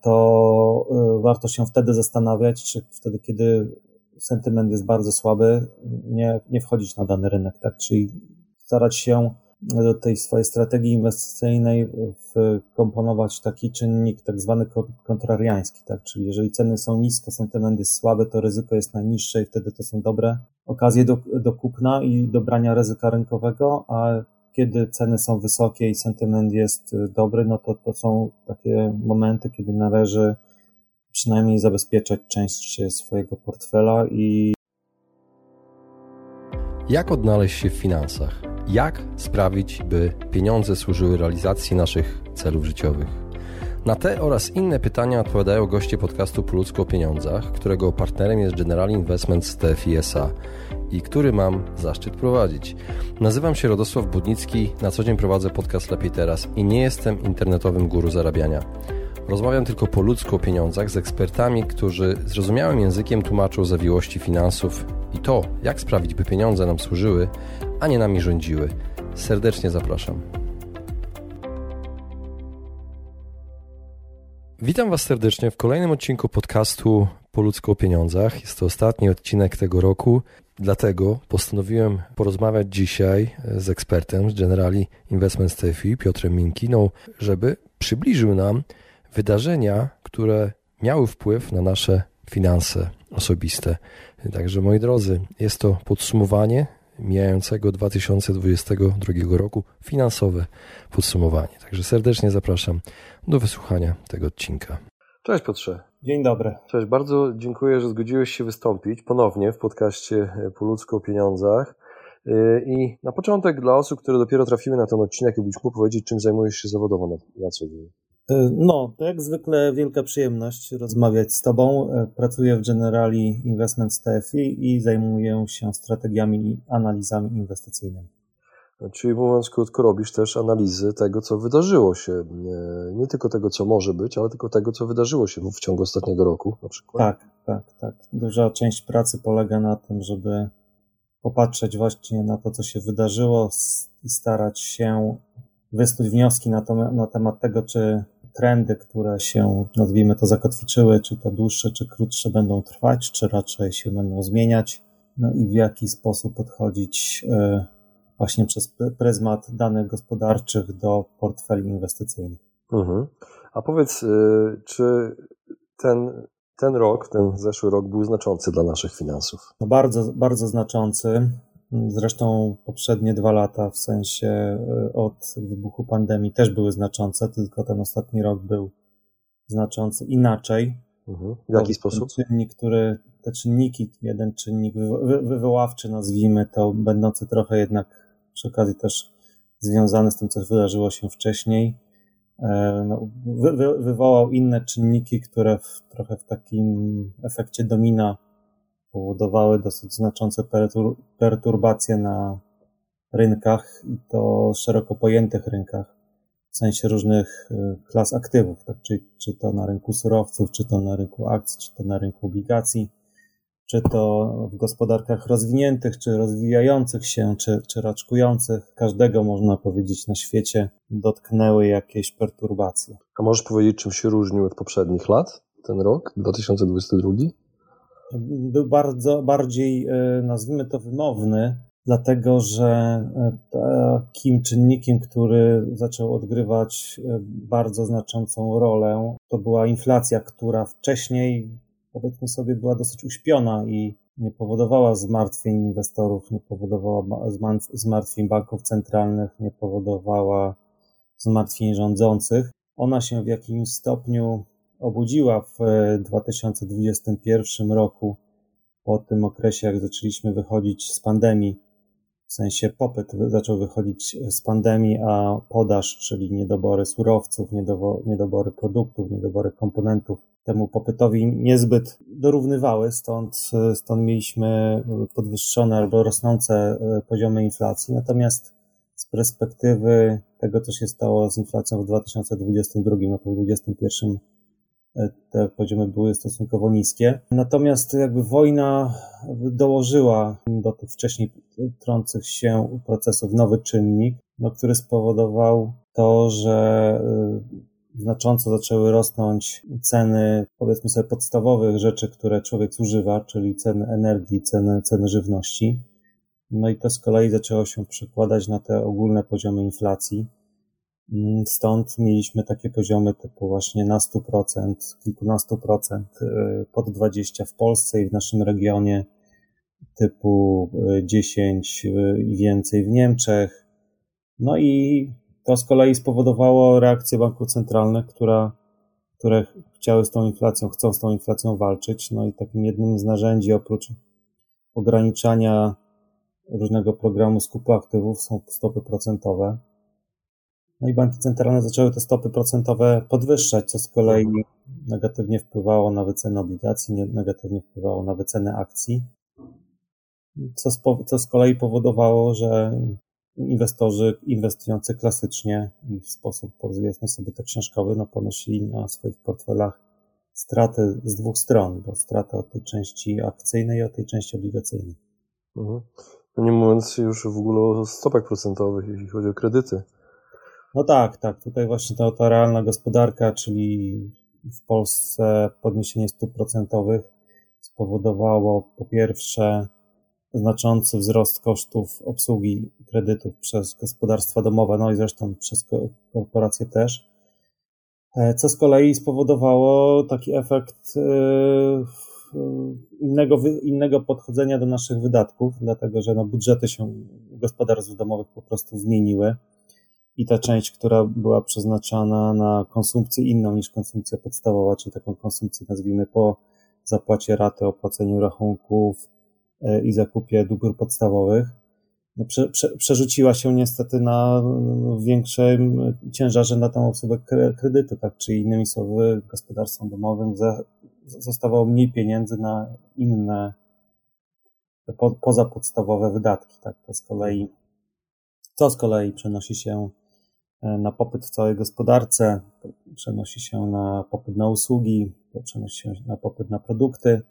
to warto się wtedy zastanawiać, czy wtedy, kiedy sentyment jest bardzo słaby, nie, nie wchodzić na dany rynek, tak? Czyli starać się do tej swojej strategii inwestycyjnej wkomponować taki czynnik tak zwany kontrariański, tak? Czyli jeżeli ceny są nisko, sentyment jest słaby, to ryzyko jest najniższe i wtedy to są dobre okazje do, do kupna i do brania ryzyka rynkowego, a kiedy ceny są wysokie i sentyment jest dobry, no to to są takie momenty, kiedy należy przynajmniej zabezpieczać część swojego portfela i jak odnaleźć się w finansach? Jak sprawić, by pieniądze służyły realizacji naszych celów życiowych? Na te oraz inne pytania odpowiadają goście podcastu Po o pieniądzach, którego partnerem jest General Investments TFISA i który mam zaszczyt prowadzić. Nazywam się Radosław Budnicki, na co dzień prowadzę podcast Lepiej Teraz i nie jestem internetowym guru zarabiania. Rozmawiam tylko po ludzku o pieniądzach z ekspertami, którzy zrozumiałym językiem tłumaczą zawiłości finansów i to, jak sprawić, by pieniądze nam służyły, a nie nami rządziły. Serdecznie zapraszam. Witam Was serdecznie w kolejnym odcinku podcastu Po ludzku o pieniądzach. Jest to ostatni odcinek tego roku, dlatego postanowiłem porozmawiać dzisiaj z ekspertem z Generali Investment TFI, Piotrem Minkiną, żeby przybliżył nam wydarzenia, które miały wpływ na nasze finanse osobiste. Także moi drodzy, jest to podsumowanie mijającego 2022 roku, finansowe podsumowanie. Także serdecznie zapraszam do wysłuchania tego odcinka. Cześć Piotrze. Dzień dobry. Cześć, bardzo dziękuję, że zgodziłeś się wystąpić ponownie w podcaście Po ludzku o pieniądzach. I na początek dla osób, które dopiero trafiły na ten odcinek, jakbyś mógł powiedzieć, czym zajmujesz się zawodowo na, na co dzień. E, no, to jak zwykle wielka przyjemność rozmawiać z Tobą. E, pracuję w Generali Investments TFI i zajmuję się strategiami i analizami inwestycyjnymi. Czyli mówiąc krótko, robisz też analizy tego, co wydarzyło się. E, nie tylko tego, co może być, ale tylko tego, co wydarzyło się w ciągu ostatniego roku na przykład. Tak, tak, tak. Duża część pracy polega na tym, żeby popatrzeć właśnie na to, co się wydarzyło i starać się wysnuć wnioski na, to, na temat tego, czy trendy, które się, nazwijmy to, zakotwiczyły, czy to dłuższe, czy krótsze będą trwać, czy raczej się będą zmieniać, no i w jaki sposób podchodzić e, właśnie przez pryzmat danych gospodarczych do portfeli inwestycyjnych. Mhm. A powiedz, e, czy ten, ten rok, ten zeszły rok był znaczący dla naszych finansów? No bardzo, bardzo znaczący. Zresztą poprzednie dwa lata, w sensie e, od wybuchu pandemii, też były znaczące, tylko ten ostatni rok był znaczący inaczej. Mhm. W jaki sposób? Czynnik, który, te czynniki, jeden czynnik wywoławczy, nazwijmy to, będący trochę jednak przy okazji też związany z tym, co wydarzyło się wcześniej, e, no, wy, wy, wywołał inne czynniki, które w, trochę w takim efekcie domina powodowały dosyć znaczące perturbacje na rynkach i to szeroko pojętych rynkach, w sensie różnych y, klas aktywów, tak? czy, czy to na rynku surowców, czy to na rynku akcji, czy to na rynku obligacji, czy to w gospodarkach rozwiniętych, czy rozwijających się, czy, czy raczkujących, każdego można powiedzieć na świecie dotknęły jakieś perturbacje. A możesz powiedzieć, czym się różnił od poprzednich lat ten rok, 2022? był bardzo, bardziej, e, nazwijmy to, wymowny, dlatego że e, takim czynnikiem, który zaczął odgrywać e, bardzo znaczącą rolę, to była inflacja, która wcześniej, powiedzmy sobie, była dosyć uśpiona i nie powodowała zmartwień inwestorów, nie powodowała zmartwień banków centralnych, nie powodowała zmartwień rządzących. Ona się w jakimś stopniu obudziła w 2021 e, roku, po tym okresie, jak zaczęliśmy wychodzić z pandemii, w sensie popyt zaczął wychodzić z pandemii, a podaż, czyli niedobory surowców, niedobory produktów, niedobory komponentów temu popytowi niezbyt dorównywały, stąd, stąd mieliśmy podwyższone albo rosnące e, poziomy inflacji. Natomiast z perspektywy tego, co się stało z inflacją w 2022, a po 2021 te poziomy były stosunkowo niskie. Natomiast jakby wojna dołożyła do tych wcześniej trących się procesów nowy czynnik, no, który spowodował to, że znacząco zaczęły rosnąć ceny, powiedzmy sobie, podstawowych rzeczy, które człowiek zużywa, czyli ceny energii, ceny, ceny żywności. No i to z kolei zaczęło się przekładać na te ogólne poziomy inflacji. Mm, stąd mieliśmy takie poziomy typu właśnie na 100%, kilkunastu procent, y, pod 20% w Polsce i w naszym regionie, typu 10 y, y, i więcej w Niemczech. No i to z kolei spowodowało reakcję banków centralnych, która, które chciały z tą inflacją, chcą z tą inflacją walczyć. No i takim jednym z narzędzi oprócz ograniczania różnego programu skupu aktywów są stopy procentowe. No i banki centralne zaczęły te stopy procentowe podwyższać, co z kolei negatywnie wpływało na wycenę obligacji, negatywnie wpływało na wycenę akcji, co z, co z kolei powodowało, że inwestorzy inwestujący klasycznie i w sposób, powiedzmy sobie to książkowy, no ponosili na swoich portfelach straty z dwóch stron, bo straty od tej części akcyjnej i od tej części obligacyjnej. Mhm. No nie mówiąc już w ogóle o stopach procentowych, jeśli chodzi o kredyty. No tak, tak. Tutaj właśnie ta, ta realna gospodarka, czyli w Polsce podniesienie stóp procentowych spowodowało po pierwsze znaczący wzrost kosztów obsługi kredytów przez gospodarstwa domowe, no i zresztą przez korporacje też, e, co z kolei spowodowało taki efekt e, innego, innego podchodzenia do naszych wydatków, dlatego że no, budżety się gospodarstw domowych po prostu zmieniły i ta część, która była przeznaczana na konsumpcję inną niż konsumpcja podstawowa, czyli taką konsumpcję nazwijmy po zapłacie raty, opłaceniu rachunków e, i zakupie dóbr podstawowych, prze, prze, przerzuciła się niestety na większym ciężarze na tą obsługę kredytu, tak, czy innymi słowy gospodarstwom domowym za, zostawało mniej pieniędzy na inne po, pozapodstawowe wydatki, tak, to z kolei to z kolei przenosi się e, na popyt w całej gospodarce, przenosi się na popyt na usługi, przenosi się na popyt na produkty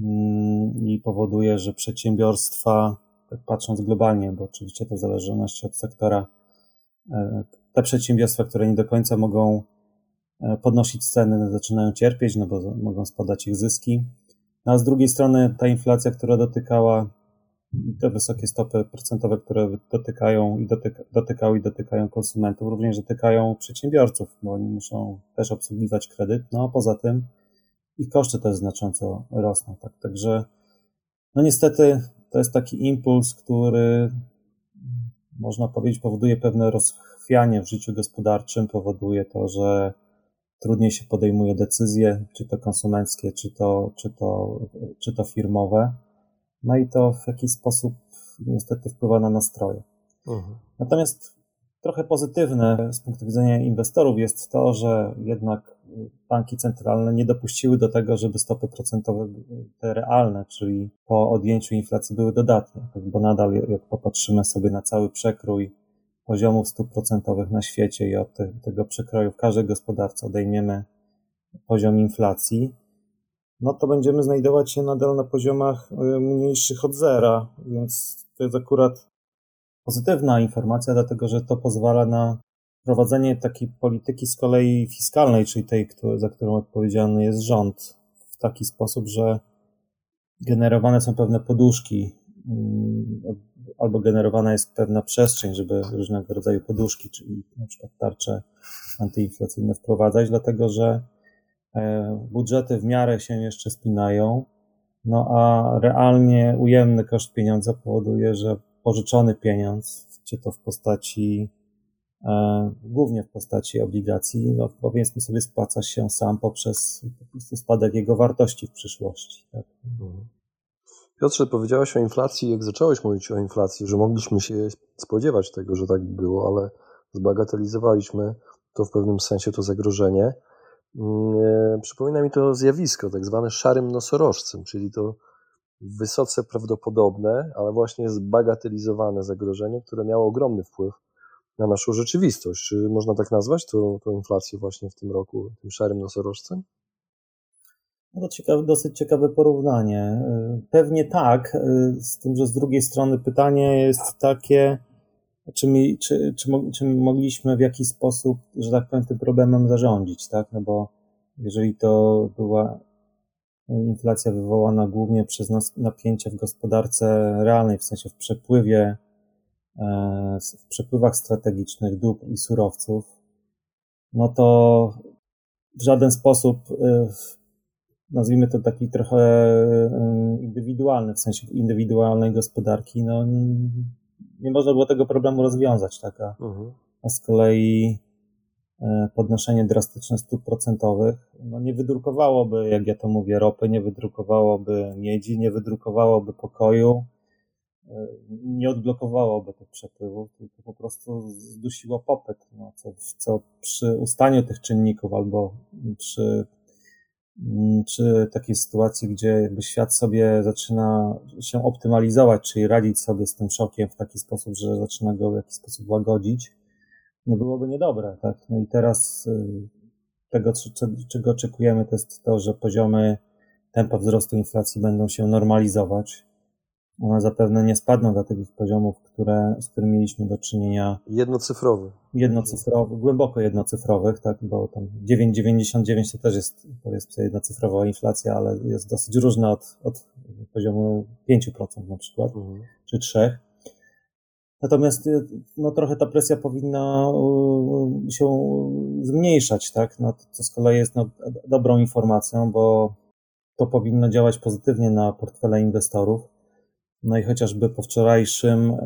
mm, i powoduje, że przedsiębiorstwa patrząc globalnie, bo oczywiście to zależności od sektora, e, te przedsiębiorstwa, które nie do końca mogą e, podnosić ceny, zaczynają cierpieć, no bo mogą spadać ich zyski. No a z drugiej strony ta inflacja, która dotykała te wysokie stopy procentowe, które dotykają i dotyka, dotykały i dotykają konsumentów, również dotykają przedsiębiorców, bo oni muszą też obsługiwać kredyt, no a poza tym ich koszty też znacząco rosną. Tak? Także no niestety to jest taki impuls, który można powiedzieć powoduje pewne rozchwianie w życiu gospodarczym, powoduje to, że trudniej się podejmuje decyzje, czy to konsumenckie, czy to, czy to, czy to firmowe. No i to w jakiś sposób niestety wpływa na nastroje. Mhm. Natomiast trochę pozytywne z punktu widzenia inwestorów jest to, że jednak banki centralne nie dopuściły do tego, żeby stopy procentowe, te realne, czyli po odjęciu inflacji, były dodatnie, bo nadal, jak popatrzymy sobie na cały przekrój poziomów stóp procentowych na świecie i od te, tego przekroju w każdej gospodarce odejmiemy poziom inflacji, no to będziemy znajdować się nadal na poziomach e, mniejszych od zera, więc to jest akurat pozytywna informacja, dlatego że to pozwala na prowadzenie takiej polityki z kolei fiskalnej, czyli tej, za którą odpowiedzialny jest rząd, w taki sposób, że generowane są pewne poduszki, mm, albo generowana jest pewna przestrzeń, żeby różnego rodzaju poduszki, czyli na przykład tarcze antyinflacyjne wprowadzać, dlatego że e, budżety w miarę się jeszcze spinają, no a realnie ujemny koszt pieniądza powoduje, że pożyczony pieniądz, czy to w postaci E, głównie w postaci obligacji, no powiedzmy sobie, spłaca się sam poprzez po spadek jego wartości w przyszłości. Tak? Mhm. Piotrze, powiedziałeś o inflacji, jak zacząłeś mówić o inflacji, że mogliśmy się spodziewać tego, że tak było, ale zbagatelizowaliśmy to w pewnym sensie to zagrożenie. Mm, e, przypomina mi to zjawisko, tak zwane szarym nosorożcem, czyli to wysoce prawdopodobne, ale właśnie zbagatelizowane zagrożenie, które miało ogromny wpływ na naszą rzeczywistość. Czy można tak nazwać tą, tą inflację właśnie w tym roku, tym szarym nosorożcem? No to ciekawe, dosyć ciekawe porównanie. Pewnie tak, z tym, że z drugiej strony pytanie jest takie, czy, mi, czy, czy, czy mogliśmy w jakiś sposób, że tak powiem, tym problemem zarządzić, tak? No bo jeżeli to była inflacja wywołana głównie przez napięcia w gospodarce realnej, w sensie w przepływie, e, w przepływach strategicznych dóbr i surowców, no to w żaden sposób, e, nazwijmy to taki trochę e, indywidualny, w sensie indywidualnej gospodarki, no nie można było tego problemu rozwiązać, tak? A, mhm. a z kolei podnoszenie drastyczne stóp procentowych. No nie wydrukowałoby, jak ja to mówię, ropy, nie wydrukowałoby miedzi, nie wydrukowałoby pokoju, e, nie odblokowałoby tych przepływów, tylko po prostu zdusiło popyt, no, co, co przy ustaniu tych czynników albo przy, mm, przy takiej sytuacji, gdzie jakby świat sobie zaczyna się optymalizować, czyli radzić sobie z tym szokiem w taki sposób, że zaczyna go w jakiś sposób łagodzić, no byłoby niedobre, tak? No i teraz y, tego, czego oczekujemy, to jest to, że poziomy tempa wzrostu inflacji będą się normalizować. One zapewne nie spadną do tych poziomów, które, z którymi mieliśmy do czynienia. Jednocyfrowy. Jednocyfrowy, głęboko jednocyfrowych, tak, bo tam 9,99 to też jest, powiedzmy jednocyfrowa inflacja, ale jest dosyć różna od, od poziomu 5% na przykład, mhm. czy 3%. Natomiast y, no, trochę ta presja powinna y, się zmniejszać, tak? No, to z kolei jest no, dobrą informacją, bo to powinno działać pozytywnie na portfele inwestorów. No i chociażby po wczorajszym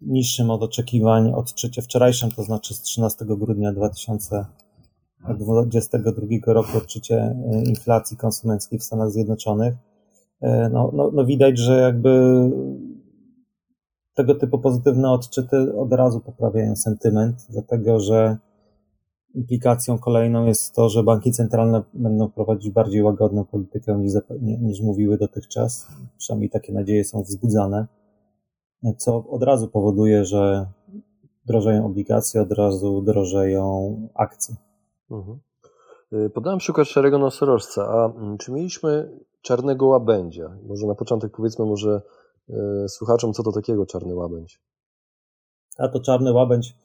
niższym od oczekiwań odczycie, wczorajszym to znaczy z 13 grudnia 2022 roku odczycie y, inflacji konsumenckiej w Stanach Zjednoczonych, no, no, no widać, że jakby tego typu pozytywne odczyty od razu poprawiają sentyment, dlatego że implikacją kolejną jest to, że banki centralne będą prowadzić bardziej łagodną politykę niż, niż mówiły dotychczas. Przynajmniej takie nadzieje są wzbudzane, co od razu powoduje, że drożeją obligacje, od razu drożeją akcje. Mhm. Y, podałem przykład szarego nosorożca, a mm, czy mieliśmy czarnego łabędzia? Może na początek powiedzmy może słuchaczom, co to takiego czarny łabędź? A to czarny łabędź,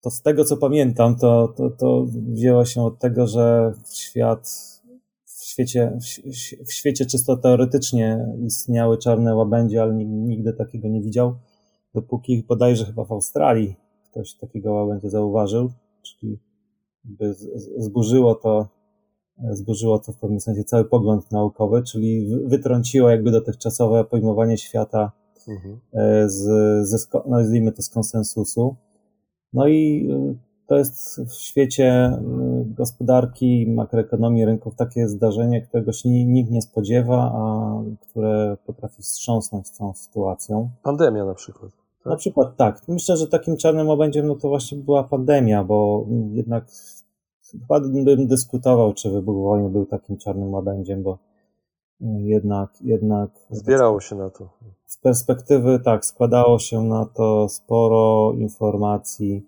to z tego co pamiętam, to, to, to wzięło się od tego, że świat, w świecie, w, w świecie czysto teoretycznie istniały czarne łabędzie, ale nigdy takiego nie widział, dopóki bodajże chyba w Australii ktoś takiego łabędzia zauważył, czyli by zburzyło to zburzyło to w pewnym sensie cały pogląd naukowy, czyli wytrąciło jakby dotychczasowe pojmowanie świata mhm. E, z, ze, no nazwijmy to z konsensusu. No i e, to jest w świecie gospodarki, makroekonomii rynków takie zdarzenie, którego się nikt nie spodziewa, a które potrafi wstrząsnąć tą sytuacją. Pandemia na przykład. Tak? Na przykład tak. Myślę, że takim czarnym obędziem no to właśnie była pandemia, bo jednak chyba bym dyskutował, czy wybuch wojny był takim czarnym łabędziem, bo jednak, jednak. Zbierało się na to. Z perspektywy, tak, składało się na to sporo informacji.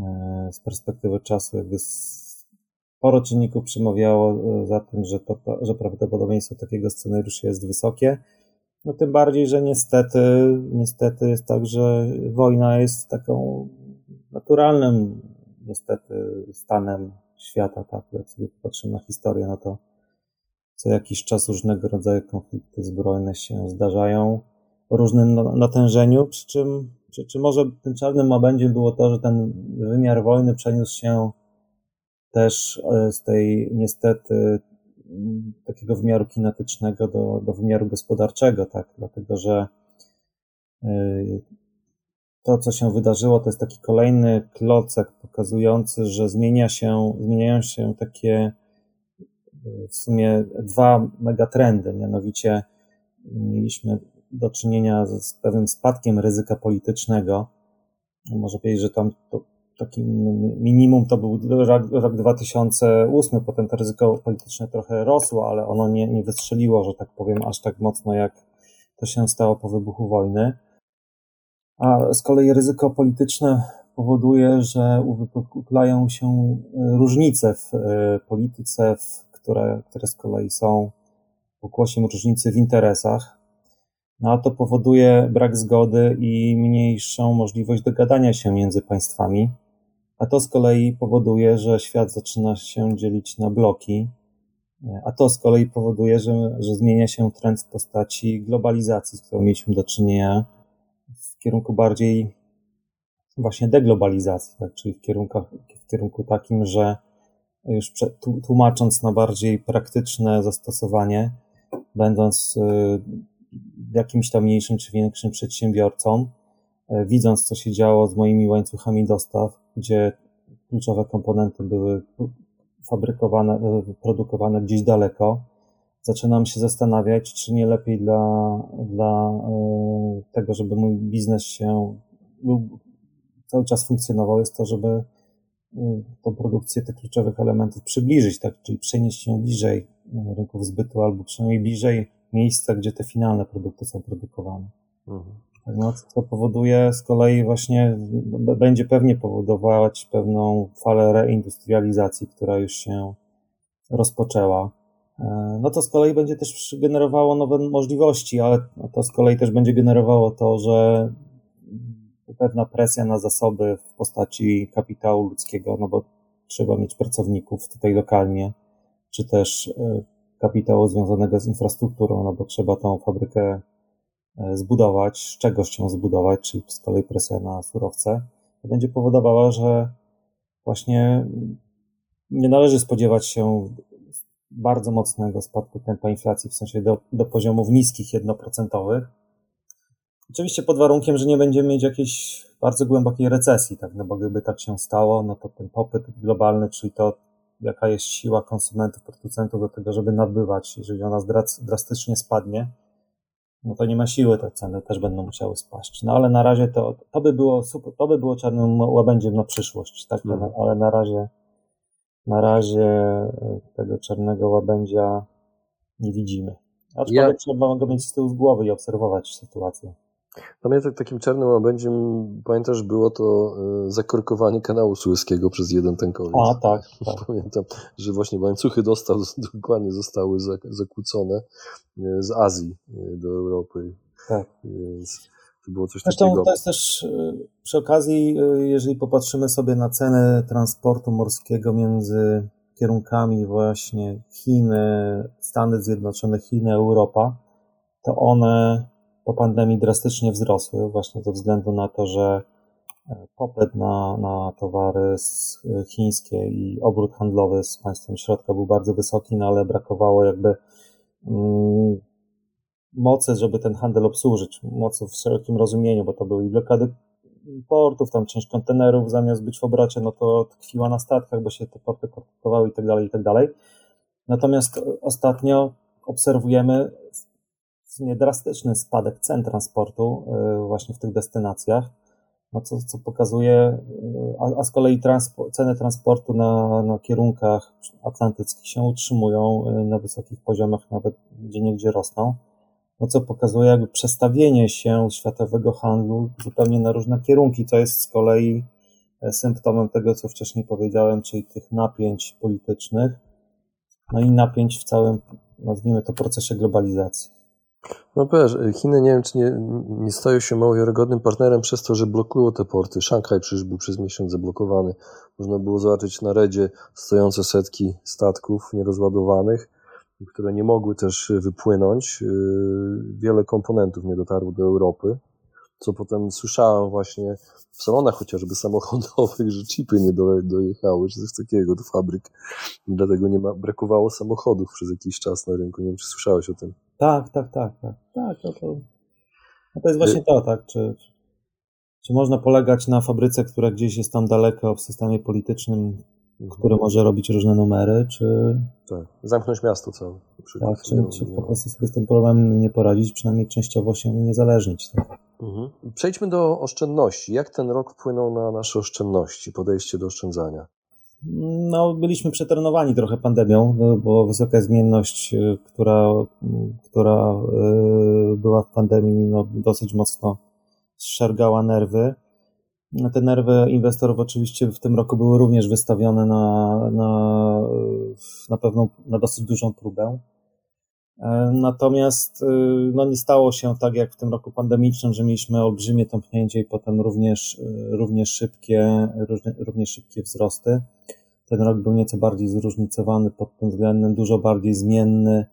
E, z perspektywy czasu, jakby sporo czynników przemawiało e, za tym, że, to, że prawdopodobieństwo takiego scenariusza jest wysokie. No tym bardziej, że niestety, niestety jest tak, że wojna jest taką naturalnym niestety stanem świata, tak, jak sobie popatrzymy na historię, no to co jakiś czas różnego rodzaju konflikty zbrojne się zdarzają o różnym natężeniu, przy czym, przy czym może tym czarnym obędziem było to, że ten wymiar wojny przeniósł się też e, z tej niestety takiego wymiaru kinetycznego do, do wymiaru gospodarczego, tak, dlatego że e, to, co się wydarzyło, to jest taki kolejny klocek pokazujący, że zmienia się, zmieniają się takie w sumie dwa megatrendy, mianowicie mieliśmy do czynienia z pewnym spadkiem ryzyka politycznego. Może powiedzieć, że tam to, takim minimum to był rok, rok 2008, potem to ryzyko polityczne trochę rosło, ale ono nie, nie wystrzeliło, że tak powiem, aż tak mocno, jak to się stało po wybuchu wojny. A z kolei ryzyko polityczne powoduje, że uwypuklają się e, różnice w e, polityce, które, które z kolei są pokłosiem różnicy w interesach. No a to powoduje brak zgody i mniejszą możliwość dogadania się między państwami. A to z kolei powoduje, że świat zaczyna się dzielić na bloki, a to z kolei powoduje, że, że zmienia się trend w postaci globalizacji, z którą mieliśmy do czynienia w kierunku bardziej właśnie deglobalizacji, tak? czyli w, kierunkach, w kierunku takim, że już tłumacząc na bardziej praktyczne zastosowanie, będąc y, jakimś tam mniejszym czy większym przedsiębiorcą, y, widząc co się działo z moimi łańcuchami dostaw, gdzie kluczowe komponenty były fabrykowane, y, produkowane gdzieś daleko, zaczynam się zastanawiać, czy nie lepiej dla, dla tego, żeby mój biznes się cały czas funkcjonował, jest to, żeby Y, tą produkcję tych kluczowych elementów przybliżyć, tak? czyli przenieść ją bliżej y, rynków zbytu albo przynajmniej bliżej miejsca, gdzie te finalne produkty są produkowane. Mhm. Tak, no, co powoduje z kolei właśnie, będzie pewnie powodować pewną falę reindustrializacji, która już się rozpoczęła. E, no to z kolei będzie też generowało nowe możliwości, ale to z kolei też będzie generowało to, że pewna presja na zasoby w postaci kapitału ludzkiego, no bo trzeba mieć pracowników tutaj lokalnie, czy też e, kapitału związanego z infrastrukturą, no bo trzeba tą fabrykę e, zbudować, z czegoś ją zbudować, czyli z kolei presja na surowce, to będzie powodowała, że właśnie nie należy spodziewać się bardzo mocnego spadku tempa inflacji, w sensie do, do poziomów niskich, jednoprocentowych, Oczywiście pod warunkiem, że nie będziemy mieć jakiejś bardzo głębokiej recesji, tak, no bo gdyby tak się stało, no to ten popyt globalny, czyli to, jaka jest siła konsumentów, producentów do tego, żeby nabywać, jeżeli ona drastycznie spadnie, no to nie ma siły, te ceny też będą musiały spaść. No ale na razie to, to by było super, to by było czarnym łabędziem na przyszłość, tak, mm. ale na razie, na razie e, tego czarnego łabędzia nie widzimy. Aczkolwiek ja... trzeba go mieć z tyłu z głowy i obserwować sytuację. Pamiętam takim czarnym łabędziem, pamiętasz, było to e, zakorkowanie kanału sueskiego przez jeden tankowiec. A, tak, tak. Pamiętam, że właśnie łańcuchy dostaw dokładnie zostały zakłócone e, z Azji do Europy. Tak. Więc to było coś Zresztą takiego. to jest też przy okazji, jeżeli popatrzymy sobie na cenę transportu morskiego między kierunkami właśnie Chiny, Stany Zjednoczone, Chiny, Europa, to one po pandemii drastycznie wzrosły, właśnie ze względu na to, że e, popyt na, na towary e, chińskie i obrót handlowy z państwem środka był bardzo wysoki, no ale brakowało jakby mm, mocy, żeby ten handel obsłużyć, mocy w szerokim rozumieniu, bo to były i blokady portów, tam część kontenerów zamiast być w obrocie, no to tkwiła na statkach, bo się te porty korkowały i tak dalej, i tak dalej. Natomiast ostatnio obserwujemy w sumie drastyczny spadek cen transportu y, właśnie w tych destynacjach, no co, co pokazuje, y, a, a z kolei transpo, ceny transportu na, na kierunkach atlantyckich się utrzymują y, na wysokich poziomach, nawet gdzie niegdzie rosną, no co pokazuje jakby przestawienie się światowego handlu zupełnie na różne kierunki, co jest z kolei e, symptomem tego, co wcześniej powiedziałem, czyli tych napięć politycznych, no i napięć w całym, nazwijmy to, procesie globalizacji. No wiesz, Chiny nie wiem, czy nie, nie stają się mało wiarygodnym partnerem przez to, że blokują te porty. Szanghaj przecież był przez miesiąc zablokowany. Można było zobaczyć na redzie stojące setki statków nierozładowanych, które nie mogły też wypłynąć. Yy, wiele komponentów nie dotarło do Europy, co potem słyszałem właśnie w salonach chociażby samochodowych, że chipy nie dojechały, czy coś takiego do fabryk. Dlatego nie ma, brakowało samochodów przez jakiś czas na rynku. Nie wiem, czy słyszałeś o tym. Tak, tak, tak, tak. Tak, no to, no to jest właśnie to, tak, czy, czy można polegać na fabryce, która gdzieś jest tam daleko w systemie politycznym, który może robić różne numery, czy... Tak, zamknąć miasto całe. Tak, czy, czy po prostu sobie z tym problemem nie poradzić, przynajmniej częściowo się uniezależnić. Tak? Mhm. Przejdźmy do oszczędności. Jak ten rok wpłynął na nasze oszczędności, podejście do oszczędzania? No, byliśmy przetrenowani trochę pandemią, no, bo wysoka zmienność, y, która, która y, była w pandemii, no, dosyć mocno zszargała nerwy. Te nerwy inwestorów oczywiście w tym roku były również wystawione na, na, na pewną, na dosyć dużą próbę. Natomiast no, nie stało się tak jak w tym roku pandemicznym, że mieliśmy olbrzymie tąpnięcie i potem również, również, szybkie, również szybkie wzrosty. Ten rok był nieco bardziej zróżnicowany pod tym względem, dużo bardziej zmienny.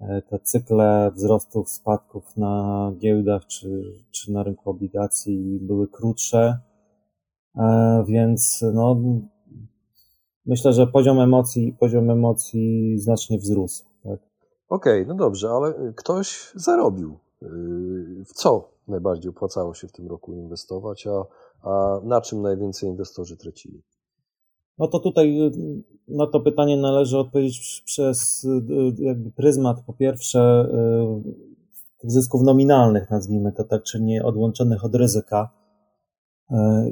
E, te cykle wzrostów, spadków na giełdach czy, czy na rynku obligacji były krótsze, e, więc no, myślę, że poziom emocji, poziom emocji znacznie wzrósł. Tak? Okej, okay, no dobrze, ale ktoś zarobił. Y, w co najbardziej opłacało się w tym roku inwestować, a, a na czym najwięcej inwestorzy tracili? No to tutaj y, na to pytanie należy odpowiedzieć przez y, jakby pryzmat po pierwsze y, zysków nominalnych, nazwijmy to tak, czyli odłączonych od ryzyka.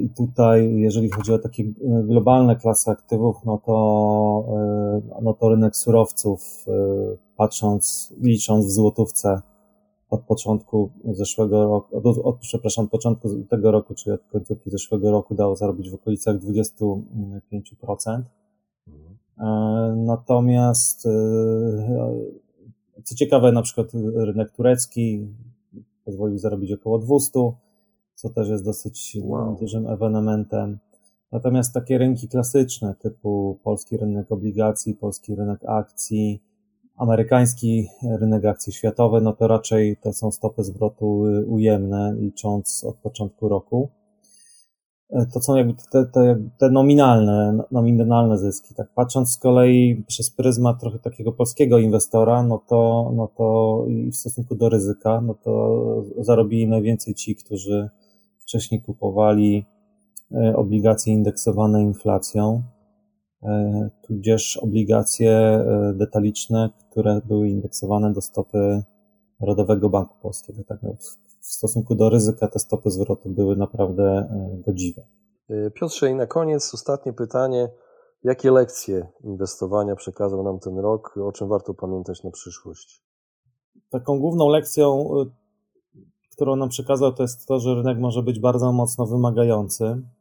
I tutaj, jeżeli chodzi o takie globalne klasy aktywów, no to, no to rynek surowców, patrząc, licząc w złotówce, od początku zeszłego roku, od, od, przepraszam, od początku tego roku, czyli od końcówki zeszłego roku dało zarobić w okolicach 25%. Mhm. E, natomiast e, co ciekawe, na przykład rynek turecki pozwolił zarobić około 200, co też jest dosyć wow. dużym ewenementem. Natomiast takie rynki klasyczne, typu polski rynek obligacji, polski rynek akcji, amerykański rynek akcji światowy, no to raczej to są stopy zwrotu ujemne, licząc od początku roku. E, to są jakby te, te, te nominalne, nominalne zyski. Tak patrząc z kolei przez pryzmat trochę takiego polskiego inwestora, no to, no to i w stosunku do ryzyka, no to zarobili najwięcej ci, którzy wcześniej kupowali e, obligacje indeksowane inflacją, tudzież obligacje e, detaliczne, które były indeksowane do stopy Narodowego Banku Polskiego. Tak, no, w stosunku do ryzyka te stopy zwrotu były naprawdę e, godziwe. Piotrze, i na koniec ostatnie pytanie. Jakie lekcje inwestowania przekazał nam ten rok? O czym warto pamiętać na przyszłość? Taką główną lekcją, którą nam przekazał, to jest to, że rynek może być bardzo mocno wymagający E,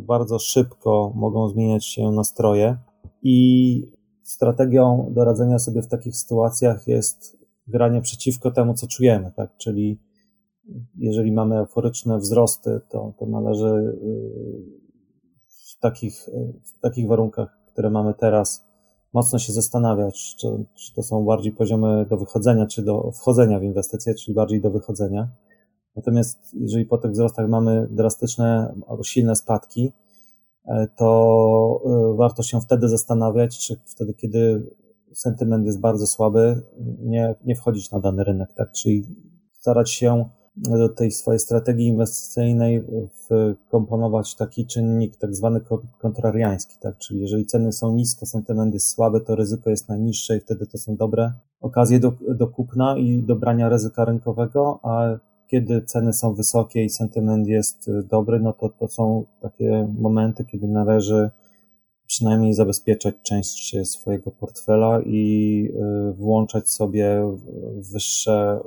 bardzo szybko mogą zmieniać się nastroje i strategią do radzenia sobie w takich sytuacjach jest granie przeciwko temu, co czujemy, tak? Czyli jeżeli mamy euforyczne wzrosty, to, to należy y, w takich, w takich warunkach, które mamy teraz, mocno się zastanawiać, czy, czy to są bardziej poziomy do wychodzenia, czy do wchodzenia w inwestycje, czyli bardziej do wychodzenia Natomiast jeżeli po tych wzrostach mamy drastyczne albo silne spadki, e, to e, warto się wtedy zastanawiać, czy wtedy, kiedy sentyment jest bardzo słaby, nie, nie wchodzić na dany rynek, tak? Czyli starać się do tej swojej strategii inwestycyjnej wkomponować taki czynnik tak zwany kontrariański, tak? Czyli jeżeli ceny są nisko, sentyment jest słaby, to ryzyko jest najniższe i wtedy to są dobre okazje do, do kupna i do brania ryzyka rynkowego, a kiedy ceny są wysokie i sentyment jest y, dobry, no to to są takie momenty, kiedy należy przynajmniej zabezpieczać część swojego portfela i y, włączać sobie wyższe,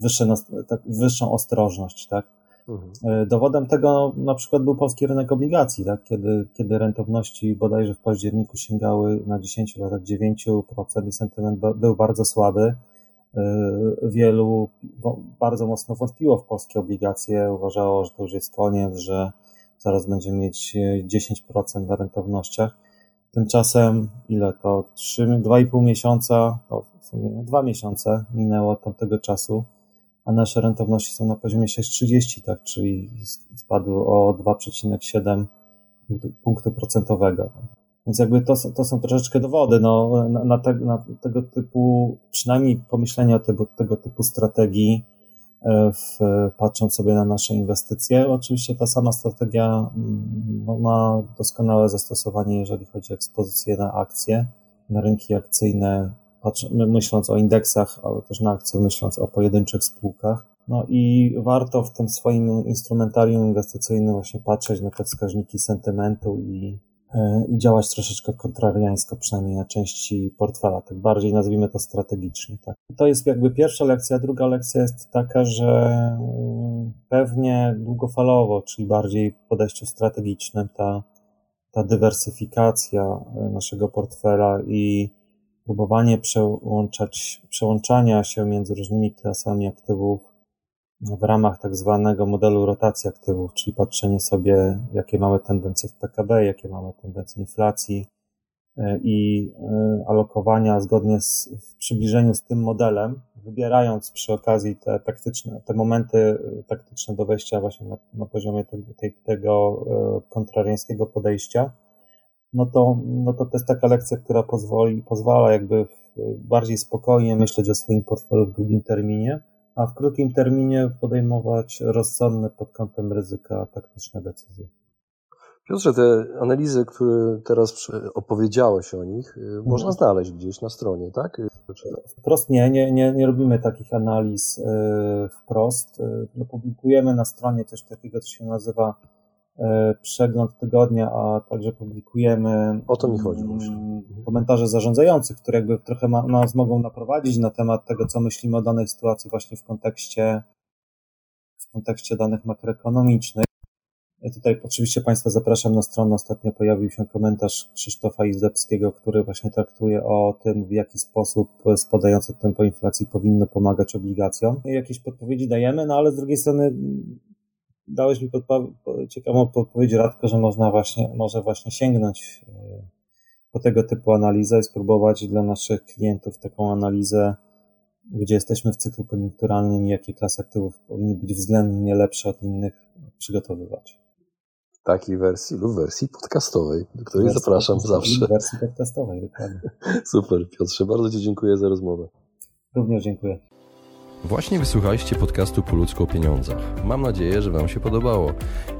wyższe, tak, wyższą ostrożność, tak? Mhm. Y, dowodem tego na przykład był polski rynek obligacji, tak? kiedy, kiedy rentowności bodajże w październiku sięgały na 10 latach 9% i sentyment był bardzo słaby. E, wielu bardzo mocno wątpiło w polskie obligacje, uważało, że to już jest koniec, że zaraz będziemy mieć 10% na rentownościach. Tymczasem ile to? 3, 2,5 miesiąca, to w sumie 2 miesiące minęło od tamtego czasu, a nasze rentowności są na poziomie 6,30, tak, czyli spadły o 2,7 punktu procentowego. Więc jakby to, to są troszeczkę dowody no, na, na, te, na tego typu, przynajmniej pomyślenie o tego, tego typu strategii, e, w, patrząc sobie na nasze inwestycje. Oczywiście ta sama strategia mm, no, ma doskonałe zastosowanie, jeżeli chodzi o ekspozycję na akcje, na rynki akcyjne, patrz, myśląc o indeksach, ale też na akcje, myśląc o pojedynczych spółkach. No i warto w tym swoim instrumentarium inwestycyjnym właśnie patrzeć na te wskaźniki sentymentu i i działać troszeczkę kontrariańsko, przynajmniej na części portfela, tak bardziej nazwijmy to strategicznie. Tak. To jest jakby pierwsza lekcja. Druga lekcja jest taka, że mm, pewnie długofalowo, czyli bardziej w podejściu strategicznym, ta, ta dywersyfikacja e, naszego portfela i próbowanie przełączać, przełączania się między różnymi klasami aktywów w ramach tak zwanego modelu rotacji aktywów, czyli patrzenie sobie, jakie mamy tendencje w PKB, jakie mamy tendencje inflacji e, i e, alokowania zgodnie z, w przybliżeniu z tym modelem, wybierając przy okazji te taktyczne, te momenty e, taktyczne do wejścia właśnie na, na poziomie tego, tego kontrariańskiego podejścia, no to, no to to jest taka lekcja, która pozwoli, pozwala jakby bardziej spokojnie myśleć o swoim portfelu w długim terminie, a w krótkim terminie podejmować rozsądne pod kątem ryzyka taktyczne decyzje. Piotrze, te analizy, które teraz opowiedziałeś o nich, y, mhm. można znaleźć gdzieś na stronie, tak? Wprost nie, nie, nie, nie robimy takich analiz y, wprost. Y, no, publikujemy na stronie coś takiego, co się nazywa przegląd tygodnia, a także publikujemy o to mi chodzi mm, komentarze zarządzających, które jakby trochę ma, nas mogą naprowadzić na temat tego, co myślimy o danej sytuacji właśnie w kontekście w kontekście danych makroekonomicznych. Ja tutaj oczywiście Państwa zapraszam na stronę. Ostatnio pojawił się komentarz Krzysztofa Izdebskiego, który właśnie traktuje o tym, w jaki sposób spadające tempo inflacji powinno pomagać obligacjom. Jakieś podpowiedzi dajemy, no ale z drugiej strony dałeś mi podpo- ciekawą podpowiedź, Radko, że można właśnie, może właśnie sięgnąć e, po tego typu analizę i spróbować dla naszych klientów taką analizę, gdzie jesteśmy w cyklu koniunkturalnym i jakie klasy aktywów powinny być względnie lepsze od innych przygotowywać. W takiej wersji lub wersji podcastowej, do której wersji zapraszam zawsze. W wersji podcastowej, dokładnie. Super, Piotrze, bardzo Ci dziękuję za rozmowę. Również dziękuję. Właśnie wysłuchaliście podcastu Po ludzku o pieniądzach. Mam nadzieję, że Wam się podobało.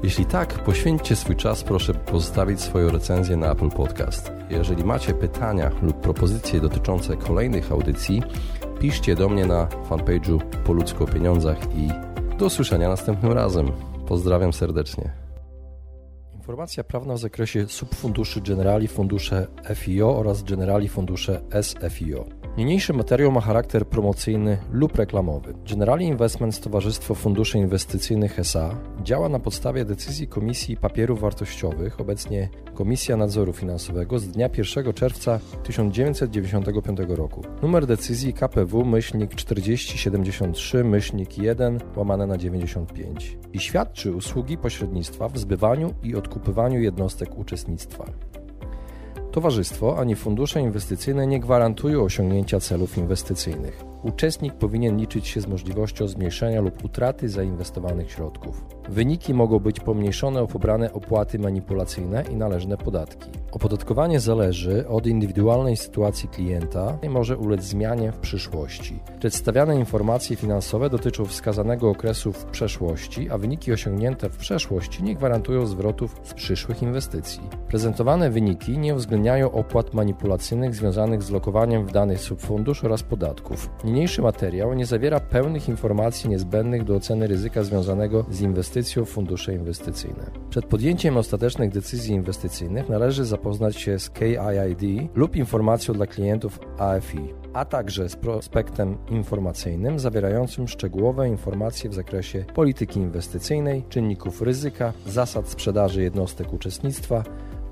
Jeśli tak, poświęćcie swój czas, proszę pozostawić swoją recenzję na Apple Podcast. Jeżeli macie pytania lub propozycje dotyczące kolejnych audycji, piszcie do mnie na fanpage'u Po ludzku o pieniądzach i do usłyszenia następnym razem. Pozdrawiam serdecznie. Informacja prawna w zakresie subfunduszy Generali Fundusze FIO oraz Generali Fundusze SFIO. Niniejszy materiał ma charakter promocyjny lub reklamowy. Generali Investments Towarzystwo Funduszy Inwestycyjnych SA działa na podstawie decyzji Komisji Papierów Wartościowych, obecnie Komisja Nadzoru Finansowego z dnia 1 czerwca 1995 roku. Numer decyzji KPW-4073-1 łamane na 95 i świadczy usługi pośrednictwa w zbywaniu i odkupywaniu jednostek uczestnictwa. Towarzystwo ani fundusze inwestycyjne nie gwarantują osiągnięcia celów inwestycyjnych. Uczestnik powinien liczyć się z możliwością zmniejszenia lub utraty zainwestowanych środków. Wyniki mogą być pomniejszone o pobrane opłaty manipulacyjne i należne podatki. Opodatkowanie zależy od indywidualnej sytuacji klienta i może ulec zmianie w przyszłości. Przedstawiane informacje finansowe dotyczą wskazanego okresu w przeszłości, a wyniki osiągnięte w przeszłości nie gwarantują zwrotów z przyszłych inwestycji. Prezentowane wyniki nie uwzględniają opłat manipulacyjnych związanych z lokowaniem w danych subfundusz oraz podatków. Niniejszy materiał nie zawiera pełnych informacji niezbędnych do oceny ryzyka związanego z inwestycją w fundusze inwestycyjne. Przed podjęciem ostatecznych decyzji inwestycyjnych należy zapoznać się z KIID lub informacją dla klientów AFI, a także z prospektem informacyjnym zawierającym szczegółowe informacje w zakresie polityki inwestycyjnej, czynników ryzyka, zasad sprzedaży jednostek uczestnictwa,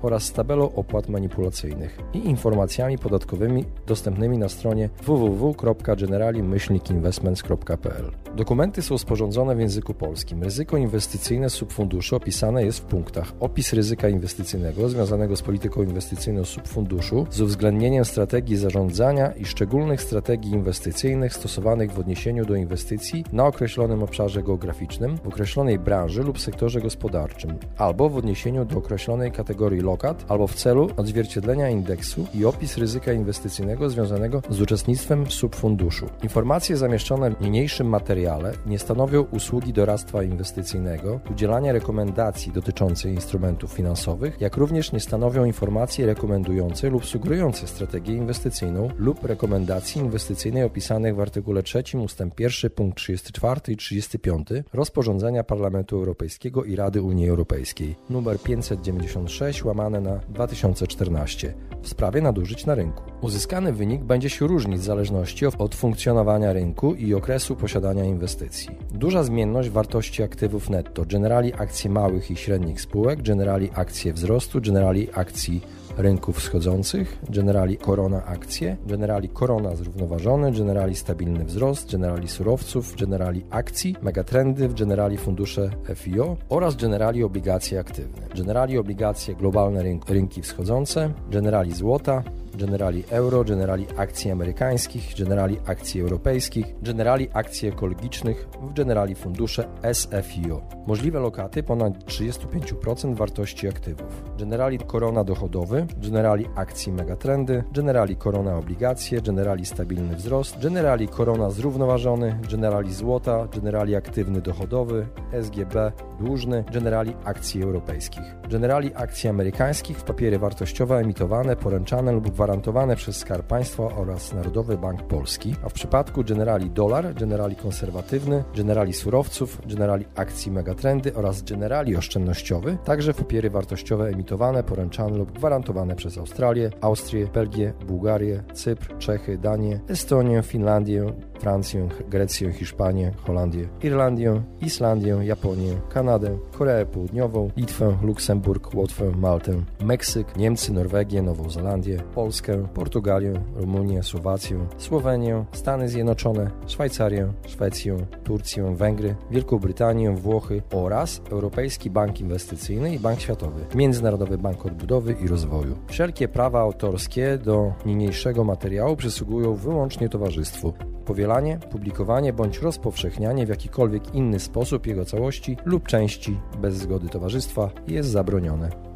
oraz tabelą opłat manipulacyjnych i informacjami podatkowymi dostępnymi na stronie www.generali-investments.pl. Dokumenty są sporządzone w języku polskim. Ryzyko inwestycyjne subfunduszu opisane jest w punktach opis ryzyka inwestycyjnego związanego z polityką inwestycyjną subfunduszu z uwzględnieniem strategii zarządzania i szczególnych strategii inwestycyjnych stosowanych w odniesieniu do inwestycji na określonym obszarze geograficznym, w określonej branży lub sektorze gospodarczym, albo w odniesieniu do określonej kategorii lokat, albo w celu odzwierciedlenia indeksu i opis ryzyka inwestycyjnego związanego z uczestnictwem w subfunduszu. Informacje zamieszczone w niniejszym materiale nie stanowią usługi doradztwa inwestycyjnego, udzielania rekomendacji dotyczących instrumentów finansowych, jak również nie stanowią informacji rekomendującej lub sugerującej strategię inwestycyjną lub rekomendacji inwestycyjnej opisanych w artykule 3 ust. 1 punkt 34 i 35 rozporządzenia Parlamentu Europejskiego i Rady Unii Europejskiej nr 596 łamane na 2014 w sprawie nadużyć na rynku. Uzyskany wynik będzie się różnić w zależności od funkcjonowania rynku i okresu posiadania inwestycji. Duża zmienność wartości aktywów netto, generali akcje małych i średnich spółek, generali akcje wzrostu, generali akcji rynków wschodzących, generali korona akcje, generali korona zrównoważony, generali stabilny wzrost, generali surowców, generali akcji, megatrendy, generali fundusze FIO oraz generali obligacje aktywne. Generali obligacje globalne rynki wschodzące, generali złota, generali euro, generali akcji amerykańskich, generali akcji europejskich, generali akcji ekologicznych, w generali fundusze SFIO. Możliwe lokaty ponad 35% wartości aktywów. Generali korona dochodowy, generali akcji megatrendy, generali korona obligacje, generali stabilny wzrost, generali korona zrównoważony, generali złota, generali aktywny dochodowy, SGB dłużny, generali akcji europejskich. Generali akcji amerykańskich w papiery wartościowe emitowane, poręczane lub gwarantowane przez Skarb Państwa oraz Narodowy Bank Polski, a w przypadku generali dolar, generali konserwatywny, generali surowców, generali akcji megatrendy oraz generali oszczędnościowy, także papiery wartościowe emitowane, poręczane lub gwarantowane przez Australię, Austrię, Belgię, Bułgarię, Cypr, Czechy, Danię, Estonię, Finlandię, Francję, Grecję, Hiszpanię, Holandię, Irlandię, Islandię, Japonię, Kanadę, Koreę Południową, Litwę, Luksemburg, Łotwę, Maltę, Meksyk, Niemcy, Norwegię, Nową Zelandię, Polskę, Portugalię, Rumunię, Słowację, Słowenię, Stany Zjednoczone, Szwajcarię, Szwecję, Turcję, Węgry, Wielką Brytanię, Włochy oraz Europejski Bank Inwestycyjny i Bank Światowy, Międzynarodowy Bank Odbudowy i Rozwoju. Wszelkie prawa autorskie do niniejszego materiału przysługują wyłącznie towarzystwu. Powielanie, publikowanie bądź rozpowszechnianie w jakikolwiek inny sposób jego całości lub części bez zgody towarzystwa jest zabronione.